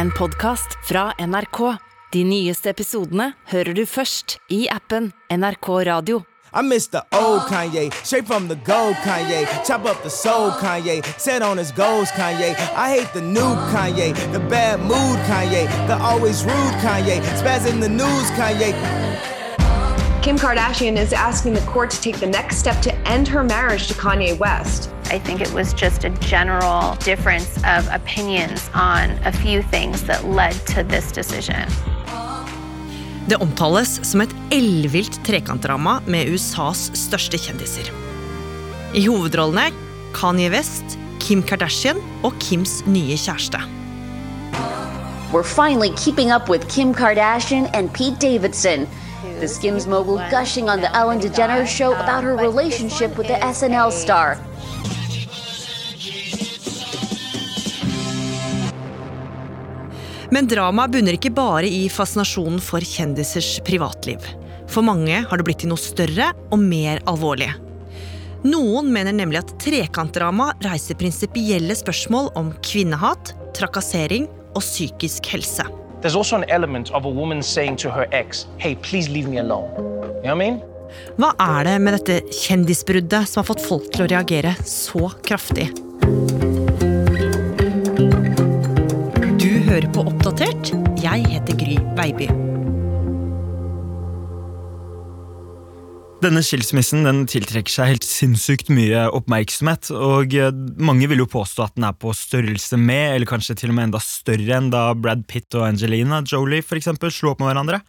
en podkast fra NRK. De nyeste episodene hører du først i appen NRK Radio. I miss the old Kanye, straight from the gold Kanye. Chop up the soul Kanye, set on his goals Kanye. I hate the new Kanye, the bad mood Kanye, the always rude Kanye, spazzing the news Kanye. Kim Kardashian is asking the court to take the next step to end her marriage to Kanye West. I think it was just a general difference of opinions on a few things that led to this decision. Det omtales som et ellevilt trekantdrama med USAs største kjendiser. I hovedrollene Kanye West, Kim Kardashian og Kims nye kjæreste. We're finally keeping up with Kim Kardashian and Pete Davidson. The Skims mogul gushing on the Ellen DeGeneres show about her relationship with the SNL star. Men dramaet bunner ikke bare i fascinasjonen for kjendisers privatliv. For mange har det blitt til noe større og mer alvorlig. Noen mener nemlig at trekantdrama reiser prinsipielle spørsmål om kvinnehat, trakassering og psykisk helse. There's also an element of a woman saying to her ex, hey, please leave me alone. You know what I mean? Hva er det med dette kjendisbruddet som har fått folk til å reagere så kraftig? Du hører på Oppdatert. Jeg heter Gry Veiby. Denne skilsmissen den tiltrekker seg helt sinnssykt mye oppmerksomhet, og eh, mange vil jo påstå at den er på størrelse med, eller kanskje til og med enda større enn da Brad Pitt og Angelina Jolie for eksempel slo opp med hverandre.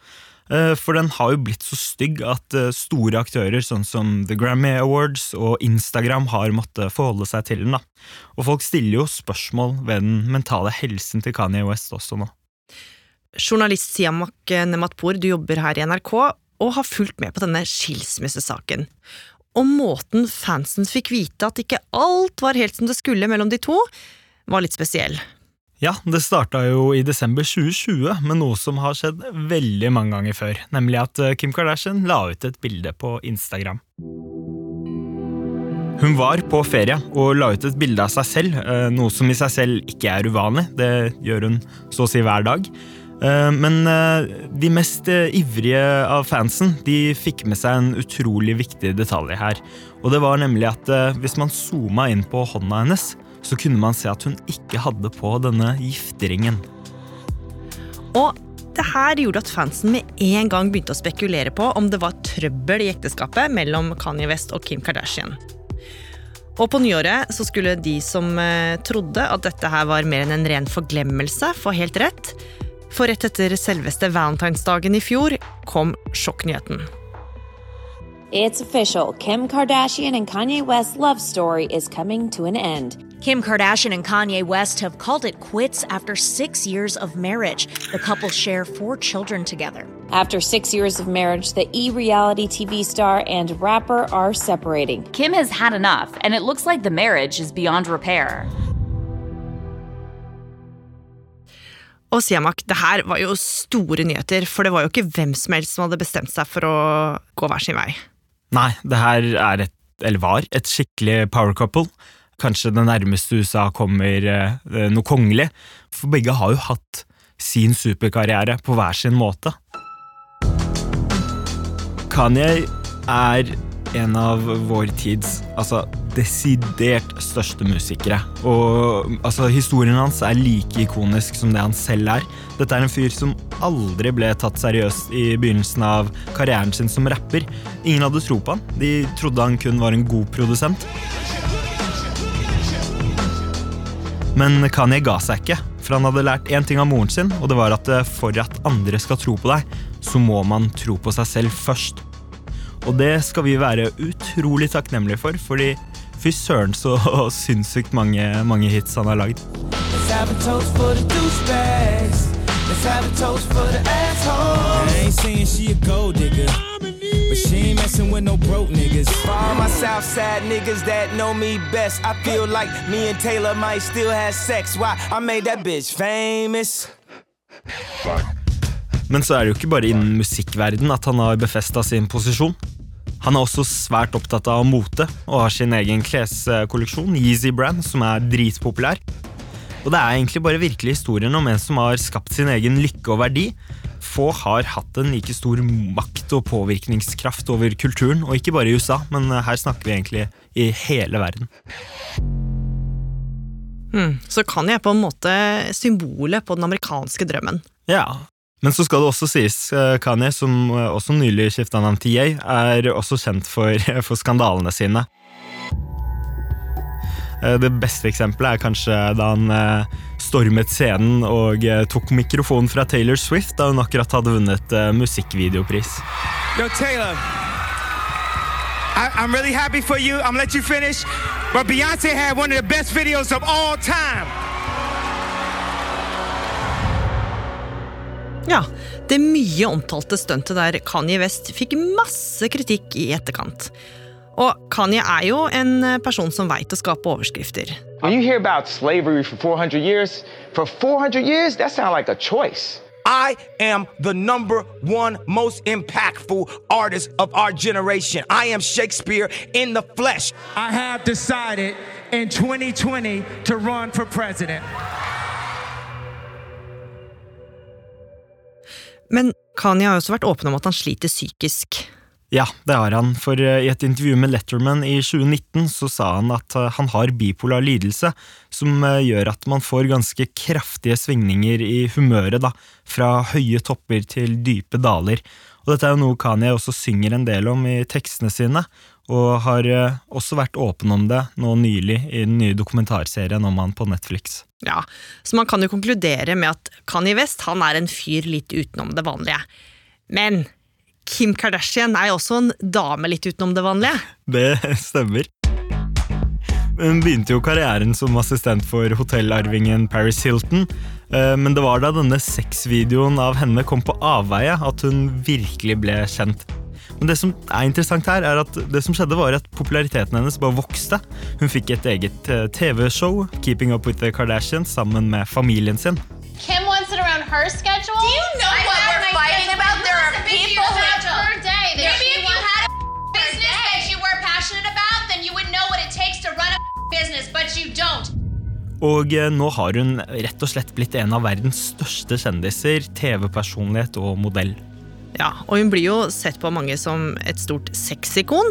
Eh, For den har jo blitt så stygg at eh, store aktører sånn som The Grammy Awards og Instagram har måttet forholde seg til den. da. Og folk stiller jo spørsmål ved den mentale helsen til Kanye West også nå. Journalist Siamak Nematpour, du jobber her i NRK og har fulgt med på denne skilsmissesaken. Og måten fansen fikk vite at ikke alt var helt som det skulle mellom de to, var litt spesiell. Ja, det starta jo i desember 2020 med noe som har skjedd veldig mange ganger før, nemlig at eh, Kim Kardashian la ut et bilde på Instagram. Hun var på ferie og la ut et bilde av seg selv, eh, noe som i seg selv ikke er uvanlig. Det gjør hun så å si hver dag. Eh, Men eh, de mest eh, ivrige av fansen de fikk med seg en utrolig viktig detalj her. Og det var nemlig at hvis man zooma inn på hånda hennes, så kunne man se at hun ikke hadde på denne gifteringen. Og det her gjorde at fansen med en gang begynte å spekulere på om det var trøbbel i ekteskapet mellom Kanye West og Kim Kardashian. Og på nyåret så skulle de som trodde at dette her var mer enn en ren forglemmelse, få helt rett. For rett etter selveste valentinsdagen i fjor kom sjokknyheten. It's official. Kim Kardashian and Kanye West's love story is coming to an end. Kim Kardashian and Kanye West have called it quits after six years of marriage. The couple share four children together. After six years of marriage, the e reality TV star and rapper are separating. Kim has had enough, and it looks like the marriage is beyond repair. Og Siamak, det her var jo store nyheter, for det var jo ikke hvem som helst som hadde bestemt seg for å gå hver sin vei. Nei, det her er et, eller var, et skikkelig power couple. Kanskje det nærmeste USA kommer eh, noe kongelig, for begge har jo hatt sin superkarriere på hver sin måte. Kanye er en av vår tids altså, desidert største musikere. Og altså, historien hans er like ikonisk som det han selv er. Dette er en fyr som aldri ble tatt seriøst i begynnelsen av karrieren sin som rapper. Ingen hadde tro på han. De trodde han kun var en god produsent. Men Kanye ga seg ikke, for han hadde lært én ting av moren sin, og det var at eh, for at andre skal tro på deg, så må man tro på seg selv først. Og det skal vi være utrolig takknemlige for, fordi fy søren så sinnssykt mange, mange hits han har lagd. Let's have a toast for the douchebags. Let's have a toast for the assholes. I ain't saying she a gold digger, but she ain't messing with no broke niggas. For all my Southside niggas that know me best, I feel like me and Taylor might still have sex. Why? I made that bitch famous. Men så er det jo ikke bare innen musikkverden at han har befesta sin posisjon. Han er også svært opptatt av mote og har sin egen kleskolleksjon, Yeezy Brand, som er dritpopulær. Og det er egentlig bare virkelig historien om en som har skapt sin egen lykke og verdi. Få har hatt en like stor makt og påvirkningskraft over kulturen, og ikke bare i USA, men her snakker vi egentlig i hele verden. Hmm, så kan jeg på en måte symbolet på den amerikanske drømmen. Ja, men så skal det også sies, eh, Kanye, som også nylig skifta navn til Yay, er også kjent for, for skandalene sine. Eh, det beste eksempelet er kanskje da han eh, stormet scenen og tok mikrofonen fra Taylor Swift da hun akkurat hadde vunnet musikkvideopris. Yo, Taylor. I, I'm really happy for you. I'm gonna let you finish. But Beyonce had one of the best videos of all time. Ja, det mye omtalte stuntet der Kanye West fikk masse kritikk i etterkant. Og Kanye er jo en person som veit å skape overskrifter. When you hear about slavery for 400 years, for 400 years, that sounds like a choice. I am the number one most impactful artist of our generation. I am Shakespeare in the flesh. I have decided in 2020 to run for president. Men Kanye har også vært åpen om at han sliter psykisk. Ja, det har han, for eh, i et intervju med Letterman i 2019 så sa han at eh, han har bipolar lidelse, som eh, gjør at man får ganske kraftige svingninger i humøret, da, fra høye topper til dype daler. Og dette er jo noe Kanye også synger en del om i tekstene sine, og har også vært åpen om det nå nylig i den nye dokumentarserien om han på Netflix. Ja, Så man kan jo konkludere med at Kanye West han er en fyr litt utenom det vanlige. Men Kim Kardashian er jo også en dame litt utenom det vanlige. Det stemmer. Hun begynte jo karrieren som assistent for hotellarvingen Paris Hilton, eh, men det var da denne sexvideoen av henne kom på avveie at hun virkelig ble kjent. Men det som er interessant her, er at det som skjedde var at populariteten hennes bare vokste. Hun fikk et eget eh, TV-show, Keeping Up With The Kardashians, sammen med familien sin. Kim wants it around her schedule. Do you know I what we're fighting about? There are people who her day that Maybe if you had a business that you were passionate about, then you would know what it takes to run a business, but you don't. Og eh, nå har hun rett og slett blitt en av verdens største kjendiser, TV-personlighet og modell. Ja, og hun blir jo sett på mange som et stort sexikon.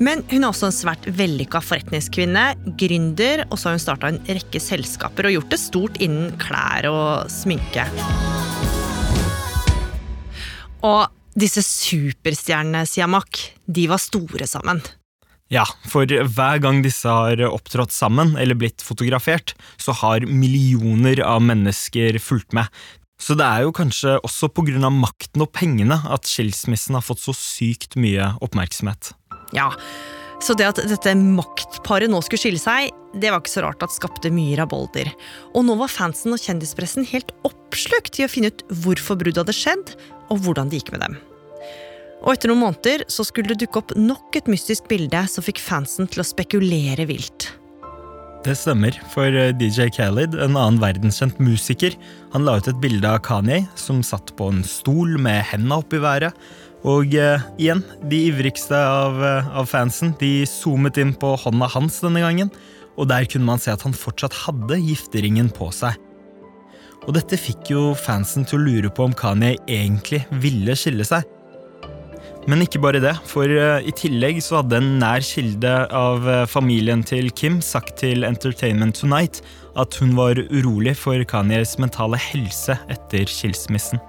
Men hun er også en svært vellykka forretningskvinne, gründer, og så har hun starta en rekke selskaper og gjort det stort innen klær og sminke. Og disse superstjernene, Siamak, de var store sammen. Ja, for hver gang disse har opptrådt sammen eller blitt fotografert, så har millioner av mennesker fulgt med. Så det er jo kanskje også av makten og pengene at skilsmissen har fått så sykt mye oppmerksomhet. Ja, så det at dette maktparet nå skulle skille seg, det var ikke så rart at skapte mye rabolder. Og nå var fansen og kjendispressen helt oppslukt i å finne ut hvorfor bruddet hadde skjedd, og hvordan det gikk med dem. Og etter noen måneder så skulle det dukke opp nok et mystisk bilde som fikk fansen til å spekulere vilt. Det stemmer, for eh, DJ Khaled, en annen verdenskjent musiker, han la ut et bilde av Kanye som satt på en stol med henda opp i været, og eh, igjen, de ivrigste av, uh, av, fansen de zoomet inn på hånda hans denne gangen, og der kunne man se at han fortsatt hadde gifteringen på seg. Og dette fikk jo fansen til å lure på om Kanye egentlig ville skille seg. Men ikke bare det, for uh, i tillegg så hadde en nær kilde av familien til Kim sagt til Entertainment Tonight at hun var urolig for Kanyes mentale helse etter skilsmissen.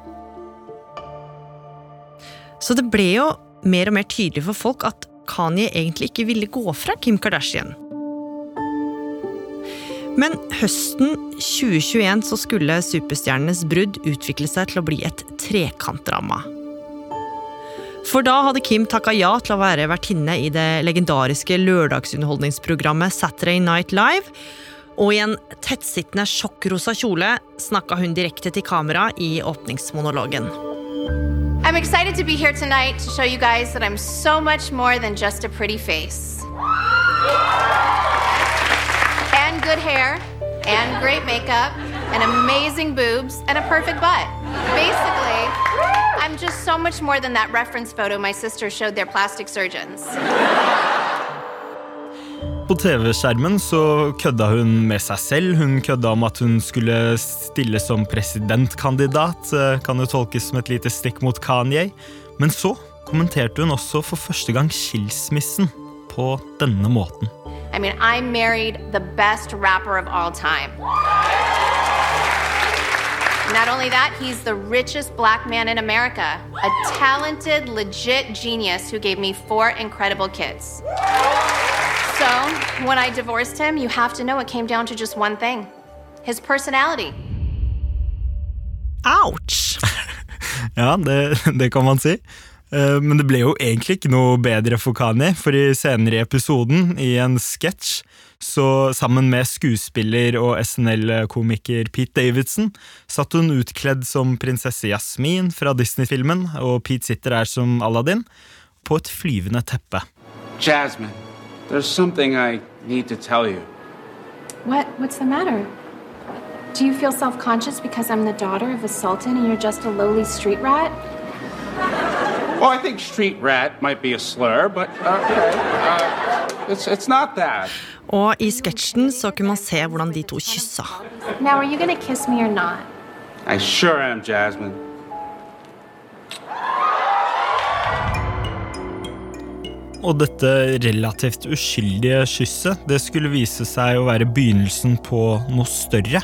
Så det ble jo mer og mer tydelig for folk at Kanye egentlig ikke ville gå fra Kim Kardashian. Men høsten 2021 så skulle superstjernenes brudd utvikle seg til å bli et trekantdrama. For da hadde Kim takka ja til å være vertinne i det legendariske lørdagsunderholdningsprogrammet Saturday Night Live. Og i en tettsittende sjokkrosa kjole snakka hun direkte til kamera i åpningsmonologen. I'm excited to be here tonight to show you guys that I'm so much more than just a pretty face. And good hair, and great makeup, and amazing boobs, and a perfect butt. Basically, I'm just so much more than that reference photo my sister showed their plastic surgeons. på TV-skjermen så kødda hun med seg selv. Hun kødda om at hun skulle stille som presidentkandidat. eh, Kan jo tolkes som et lite stikk mot Kanye. Men så kommenterte hun også for første gang skilsmissen på denne måten. I mean, I married the best rapper of all time. Not only that, he's the richest black man in America, a talented, legit genius who gave me four incredible kids. So, when I divorced him, you have to know it came down to just one thing his personality. Ouch! Ja, det, det kan man si. Eh, Men det ble jo egentlig ikke noe bedre for Kani, for i senere i episoden, i en sketsj, så sammen med skuespiller og SNL-komiker Pete Davidson, satt hun utkledd som prinsesse Jasmin fra Disney-filmen, og Pete sitter der som Aladdin, på et flyvende teppe. Jasmine, there's something I need to tell you. What? What's the matter? Do you feel self conscious because I'm the daughter of a sultan and you're just a lowly street rat? Well, I think street rat might be a slur, but uh, okay. Uh, it's, it's not that. Og i sketsjen så kunne man se hvordan de to kyssa. Now, are you gonna kiss me or not? I sure am, Jasmine. Og dette relativt uskyldige kysset det skulle vise seg å være begynnelsen på noe større.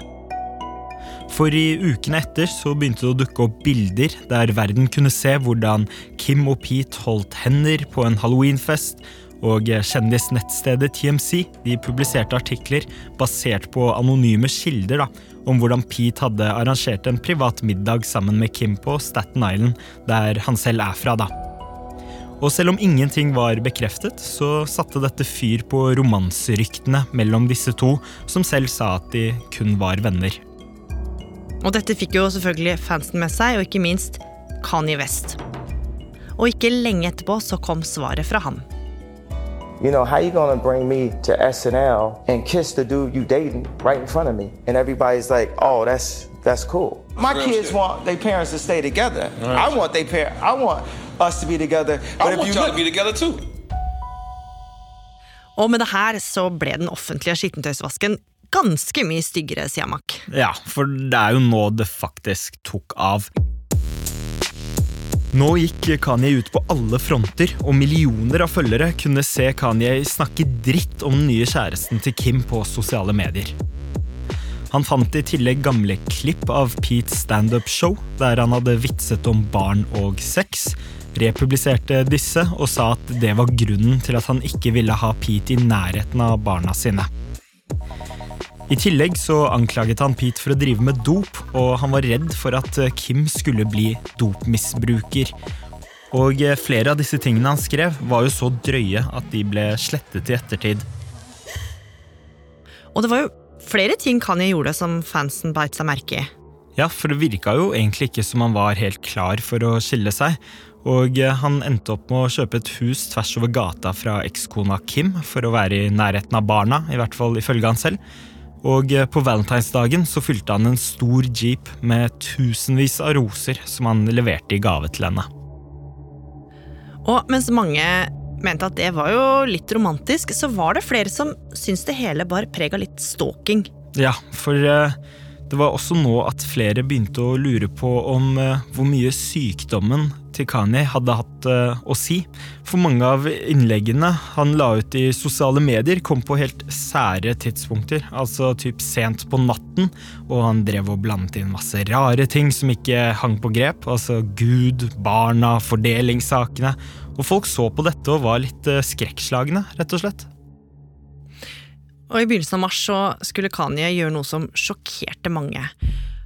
For i ukene etter så begynte det å dukke opp bilder der verden kunne se hvordan Kim og Pete holdt hender på en halloweenfest, og kjendisnettstedet TMC de publiserte artikler basert på anonyme kilder da, om hvordan Pete hadde arrangert en privat middag sammen med Kim på Staten Island, der han selv er fra. da. Og selv om ingenting var bekreftet, så satte dette fyr på romanseryktene mellom disse to, som selv sa at de kun var venner. Og dette fikk jo selvfølgelig fansen med seg, og ikke minst Kanye West. Og ikke lenge etterpå så kom svaret fra han. You know, how you gonna bring me to SNL and kiss the dude you dating right in front of me? And everybody's like, oh, that's that's cool. My Real kids shit. want their parents to stay together. Real I shit. want their parents. I want us to be together. But I if want you y'all look, to be together too. Og med det her så ble den offentlige skittentøysvasken ganske mye styggere, sier Mack. Ja, for det er jo nå det faktisk tok av. Nå gikk Kanye ut på alle fronter, og millioner av følgere kunne se Kanye snakke dritt om den nye kjæresten til Kim på sosiale medier. Han fant i tillegg gamle klipp av Petes standup-show, der han hadde vitset om barn og sex, republiserte disse og sa at det var grunnen til at han ikke ville ha Pete i nærheten av barna sine. I tillegg så anklaget han Pete for å drive med dop, og han var redd for at eh, Kim skulle bli dopmisbruker. Og eh, flere av disse tingene han skrev, var jo så drøye at de ble slettet i ettertid. Og det var jo flere ting Kanye gjorde som fansen beit seg merke i. Ja, for det virka jo egentlig ikke som han var helt klar for å skille seg. Og eh, han endte opp med å kjøpe et hus tvers over gata fra ekskona Kim for å være i nærheten av barna, i hvert fall ifølge han selv. Og eh, på valentinsdagen så fylte han en stor jeep med tusenvis av roser som han leverte i gave til henne. Og mens mange mente at det var jo litt romantisk, så var det flere som syntes det hele bar preg av litt stalking. Ja, for eh, det var også nå at flere begynte å lure på om eh, hvor mye sykdommen til Kanye hadde hatt eh, å si. For mange av innleggene han la ut i sosiale medier, kom på helt sære tidspunkter. Altså typ sent på natten, og han drev og blandet inn masse rare ting som ikke hang på grep. Altså Gud, barna, fordelingssakene. Og folk så på dette og var litt eh, skrekkslagne, rett og slett. Og i begynnelsen av mars så skulle Kanye gjøre noe som sjokkerte mange.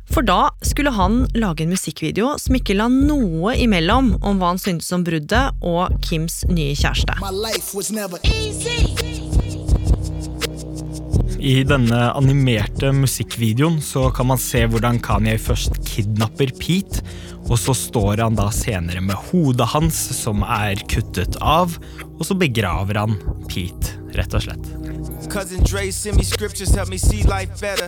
For da skulle han lage en musikkvideo som ikke la noe imellom om hva han syntes om bruddet og Kims nye kjæreste. I denne animerte musikkvideoen så kan man se hvordan Kanye først kidnapper Pete, og så står han da senere med hodet hans som er kuttet av, og så begraver han Pete rett og slett. Cousin Dre send me scriptures, help me see life better.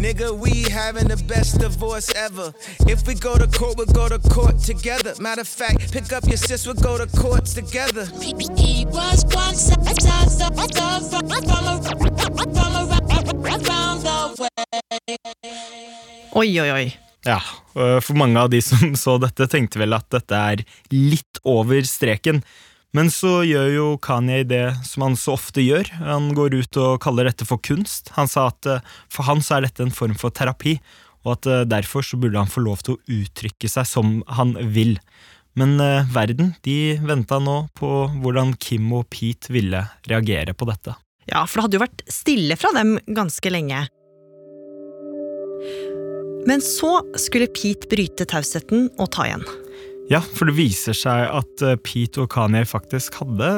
Nigga, we having the best divorce ever. If we go to court, we'll go to court together. Matter of fact, pick up your sis, we'll go to courts together. He was one size of from, from, from around the way. Oi, oi, oi. Ja, For mange av de som så dette, tenkte vel at dette er litt over streken. Men så gjør jo Kanye det som han så ofte gjør. Han går ut og kaller dette for kunst. Han sa at eh, for han så er dette en form for terapi, og at eh, derfor så burde han få lov til å uttrykke seg som han vil. Men eh, verden de venta nå på hvordan Kim og Pete ville reagere på dette. Ja, for det hadde jo vært stille fra dem ganske lenge. Men så skulle Pete bryte tausheten og ta igjen. Ja, for det viser seg at eh, Pete og Kanye faktisk hadde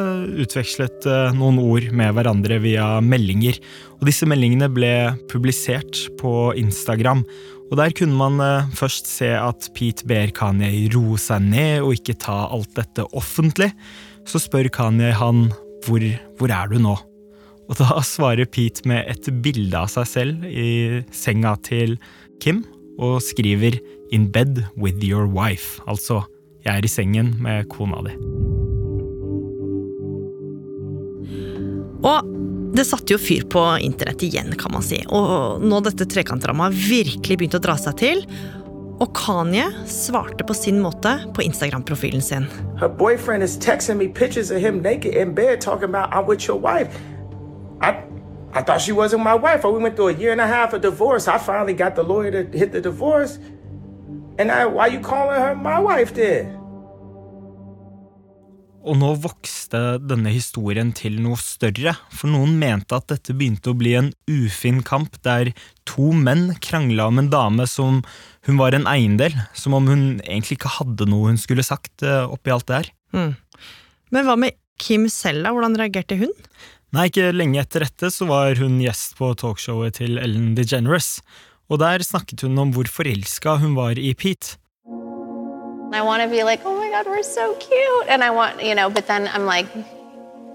utvekslet eh, noen ord med hverandre via meldinger. Og disse meldingene ble publisert på Instagram. Og der kunne man eh, først se at Pete ber Kanye roe seg ned og ikke ta alt dette offentlig. Så spør Kanye han hvor, hvor er du nå? Og da svarer Pete med et bilde av seg selv i senga til Kim, og skriver 'In bed with your wife', altså 'Jeg er i sengen med kona di'. Og det satte jo fyr på internett igjen, kan man si. Og nå dette trekantdramaet virkelig begynte å dra seg til. Og Kanye svarte på sin måte på Instagram-profilen sin. Her boyfriend is texting me pictures of him naked in bed talking about I'm with your wife. I I thought she wasn't my wife. We went through a year and a half of divorce. I finally got the lawyer to hit the divorce. And I, why you calling her my wife then? Og nå vokste denne historien til noe større, for noen mente at dette begynte å bli en ufin kamp der to menn krangla om en dame som hun var en eiendel, som om hun egentlig ikke hadde noe hun skulle sagt eh, oppi alt det her. Mm. Men hva med Kim selv, da? Hvordan reagerte hun? Nei, ikke lenge etter dette så var hun gjest på talkshowet til Ellen DeGeneres, og der snakket hun om hvor forelska hun var i Pete. I want to be like, oh my God, we're so cute. And I want, you know, but then I'm like,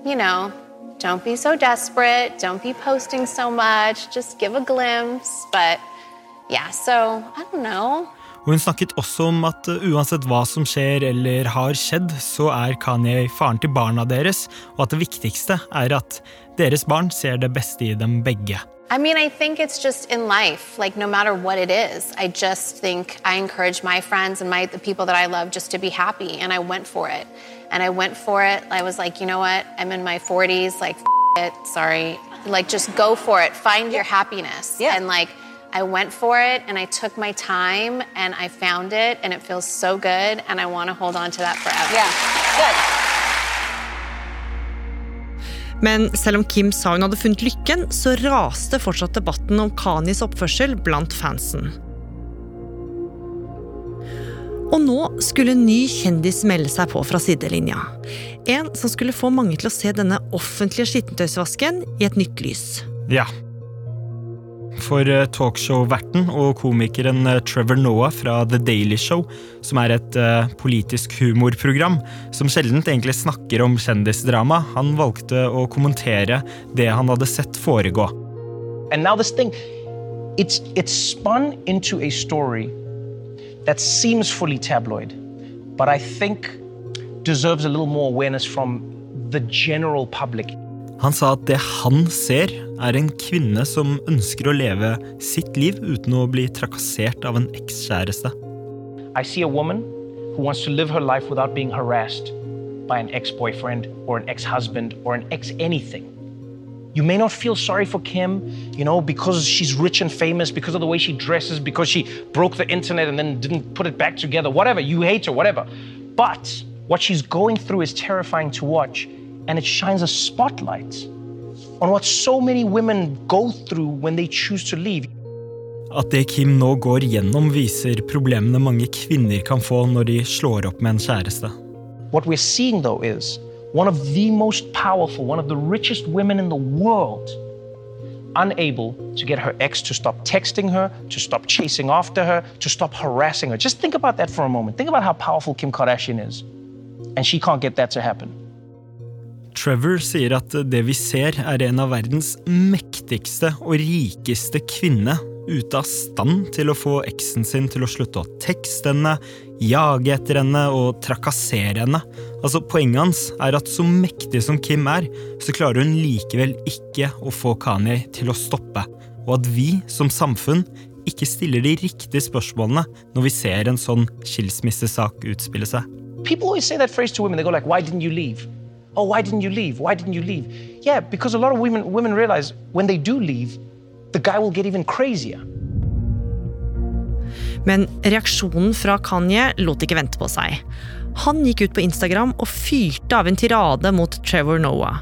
you know, don't be so desperate. Don't be posting so much. Just give a glimpse. But yeah, so I don't know. Og hun snakket også om at uh, uansett hva som skjer eller har skjedd, så er Kanye faren til barna deres, og at det viktigste er at deres barn ser det beste i dem begge. I mean, I think it's just in life, like no matter what it is, I just think I encourage my friends and my the people that I love just to be happy, and I went for it. And I went for it. I was like, you know what? I'm in my 40s, like f- it, sorry. Like just go for it. Find your happiness. Yeah. And like I went for it and I took my time and I found it and it feels so good and I want to hold on to that forever. Yeah. Good. Men selv om Kim sa hun hadde funnet lykken, så raste fortsatt debatten om Kanis oppførsel blant fansen. Og nå skulle en ny kjendis melde seg på fra sidelinja. En som skulle få mange til å se denne offentlige skittentøysvasken i et nytt lys. Ja. For eh, talkshow-verten og komikeren eh, Trevor Noah fra The Daily Show, som er et uh, politisk humorprogram som sjelden egentlig snakker om kjendisdrama, han valgte å kommentere det han hadde sett foregå. And now this thing, it's it's spun into a story that seems fully tabloid, but I think deserves a little more awareness from the general public. Han sa at det han ser, er en kvinne som ønsker å leve sitt liv uten å bli trakassert av en ekskjæreste. I see a woman who wants to live her life without being harassed by an ex-boyfriend or an ex-husband or an ex-anything. You may not feel sorry for Kim, you know, because she's rich and famous, because of the way she dresses, because she broke the internet and then didn't put it back together, whatever. You hate her, whatever. But what she's going through is terrifying to watch, and it shines a spotlight on what so many women go through when they choose to leave. At det Kim nå går gjennom, viser problemene mange kvinner kan få når de slår opp med en kjæreste. What we're seeing, though, is one of the most powerful, one of the richest women in the world, unable to get her ex to stop texting her, to stop chasing after her, to stop harassing her. Just think about that for a moment. Think about how powerful Kim Kardashian is. And she can't get that to happen. Trevor sier at det vi ser, er en av verdens mektigste og rikeste kvinne ute av stand til å få eksen sin til å slutte å tekste henne, jage etter henne og trakassere henne. Altså, Poenget hans er at så mektig som Kim er, så klarer hun likevel ikke å få Kanye til å stoppe, og at vi som samfunn ikke stiller de riktige spørsmålene når vi ser en sånn skilsmissesak utspille seg. People always say that phrase to women. They go like, "Why didn't you leave? Oh, why didn't you leave? Why didn't you leave?" Yeah, because a lot of women women realize when they do leave, the guy will get even crazier. Men reaksjonen fra Kanye lot ikke vente på seg. Han gikk ut på Instagram og fyrte av en tirade mot Trevor Noah.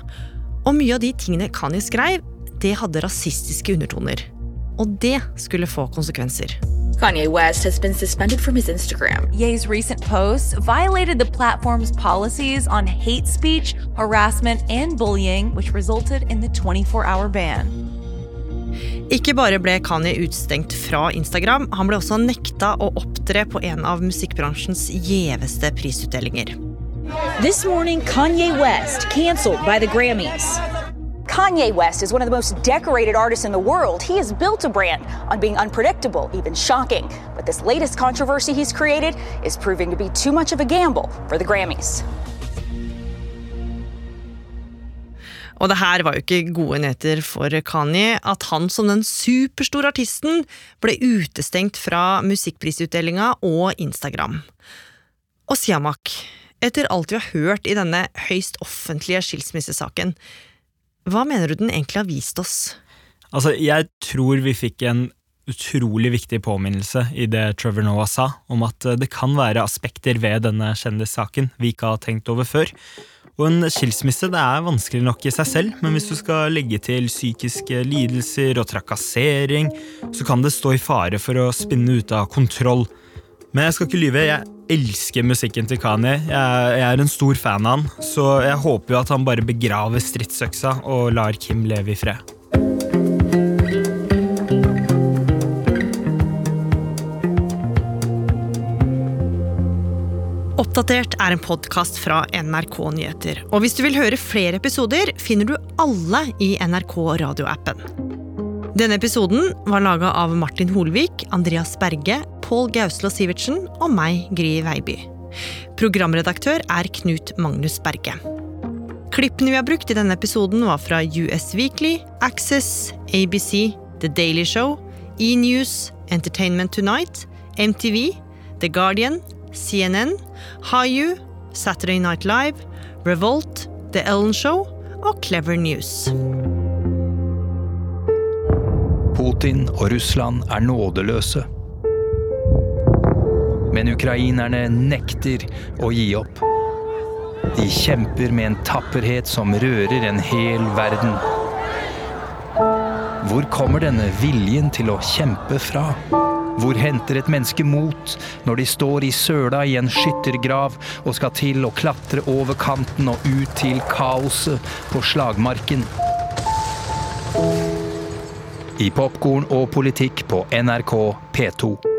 Og mye av de tingene Kanye skrev, det hadde rasistiske undertoner. Og det skulle få konsekvenser. Kanye West has been suspended from his Instagram. Ye's recent posts violated the platform's policies on hate speech, harassment, and bullying, which resulted in the 24 hour ban. Ikke bare ble Kanye utstengt fra Instagram, han ble også nekta å opptre på en av musikkbransjens gjeveste prisutdelinger. This morning, Kanye West canceled by the Grammys. Kanye West is one of the most decorated artists in the world. He has built a brand on being unpredictable, even shocking. But this latest controversy he's created is proving to be too much of a gamble for the Grammys. Og det her var jo ikke gode nyheter for Kanye. At han som den superstore artisten ble utestengt fra musikkprisutdelinga og Instagram. Og Siamak, etter alt vi har hørt i denne høyst offentlige skilsmissesaken, hva mener du den egentlig har vist oss? Altså, jeg tror vi fikk en utrolig viktig påminnelse i det Trevor Noah sa, om at det kan være aspekter ved denne kjendissaken vi ikke har tenkt over før. Og en skilsmisse det er vanskelig nok i seg selv, men hvis du skal legge til psykiske lidelser og trakassering, så kan det stå i fare for å spinne ut av kontroll. Men jeg skal ikke lyve, jeg elsker musikken til Kanye. Jeg, jeg er en stor fan av han, så jeg håper jo at han bare begraver stridsøksa og lar Kim leve i fred. Oppdatert er en podkast fra NRK Nyheter. Og hvis du vil høre flere episoder, finner du alle i NRK radioappen. Denne episoden var laga av Martin Holvik, Andreas Berge, Pål Gauslå Sivertsen og meg, Gry Veiby. Programredaktør er Knut Magnus Berge. Klippene vi har brukt i denne episoden, var fra US Weekly, Access, ABC, The Daily Show, E-News, Entertainment Tonight, MTV, The Guardian, CNN, Hayu, Saturday Night Live, Revolt, The Ellen Show og Clever News. Putin og Russland er nådeløse. Men ukrainerne nekter å gi opp. De kjemper med en tapperhet som rører en hel verden. Hvor kommer denne viljen til å kjempe fra? Hvor henter et menneske mot når de står i søla i en skyttergrav og skal til å klatre over kanten og ut til kaoset på slagmarken? I Popkorn og politikk på NRK P2.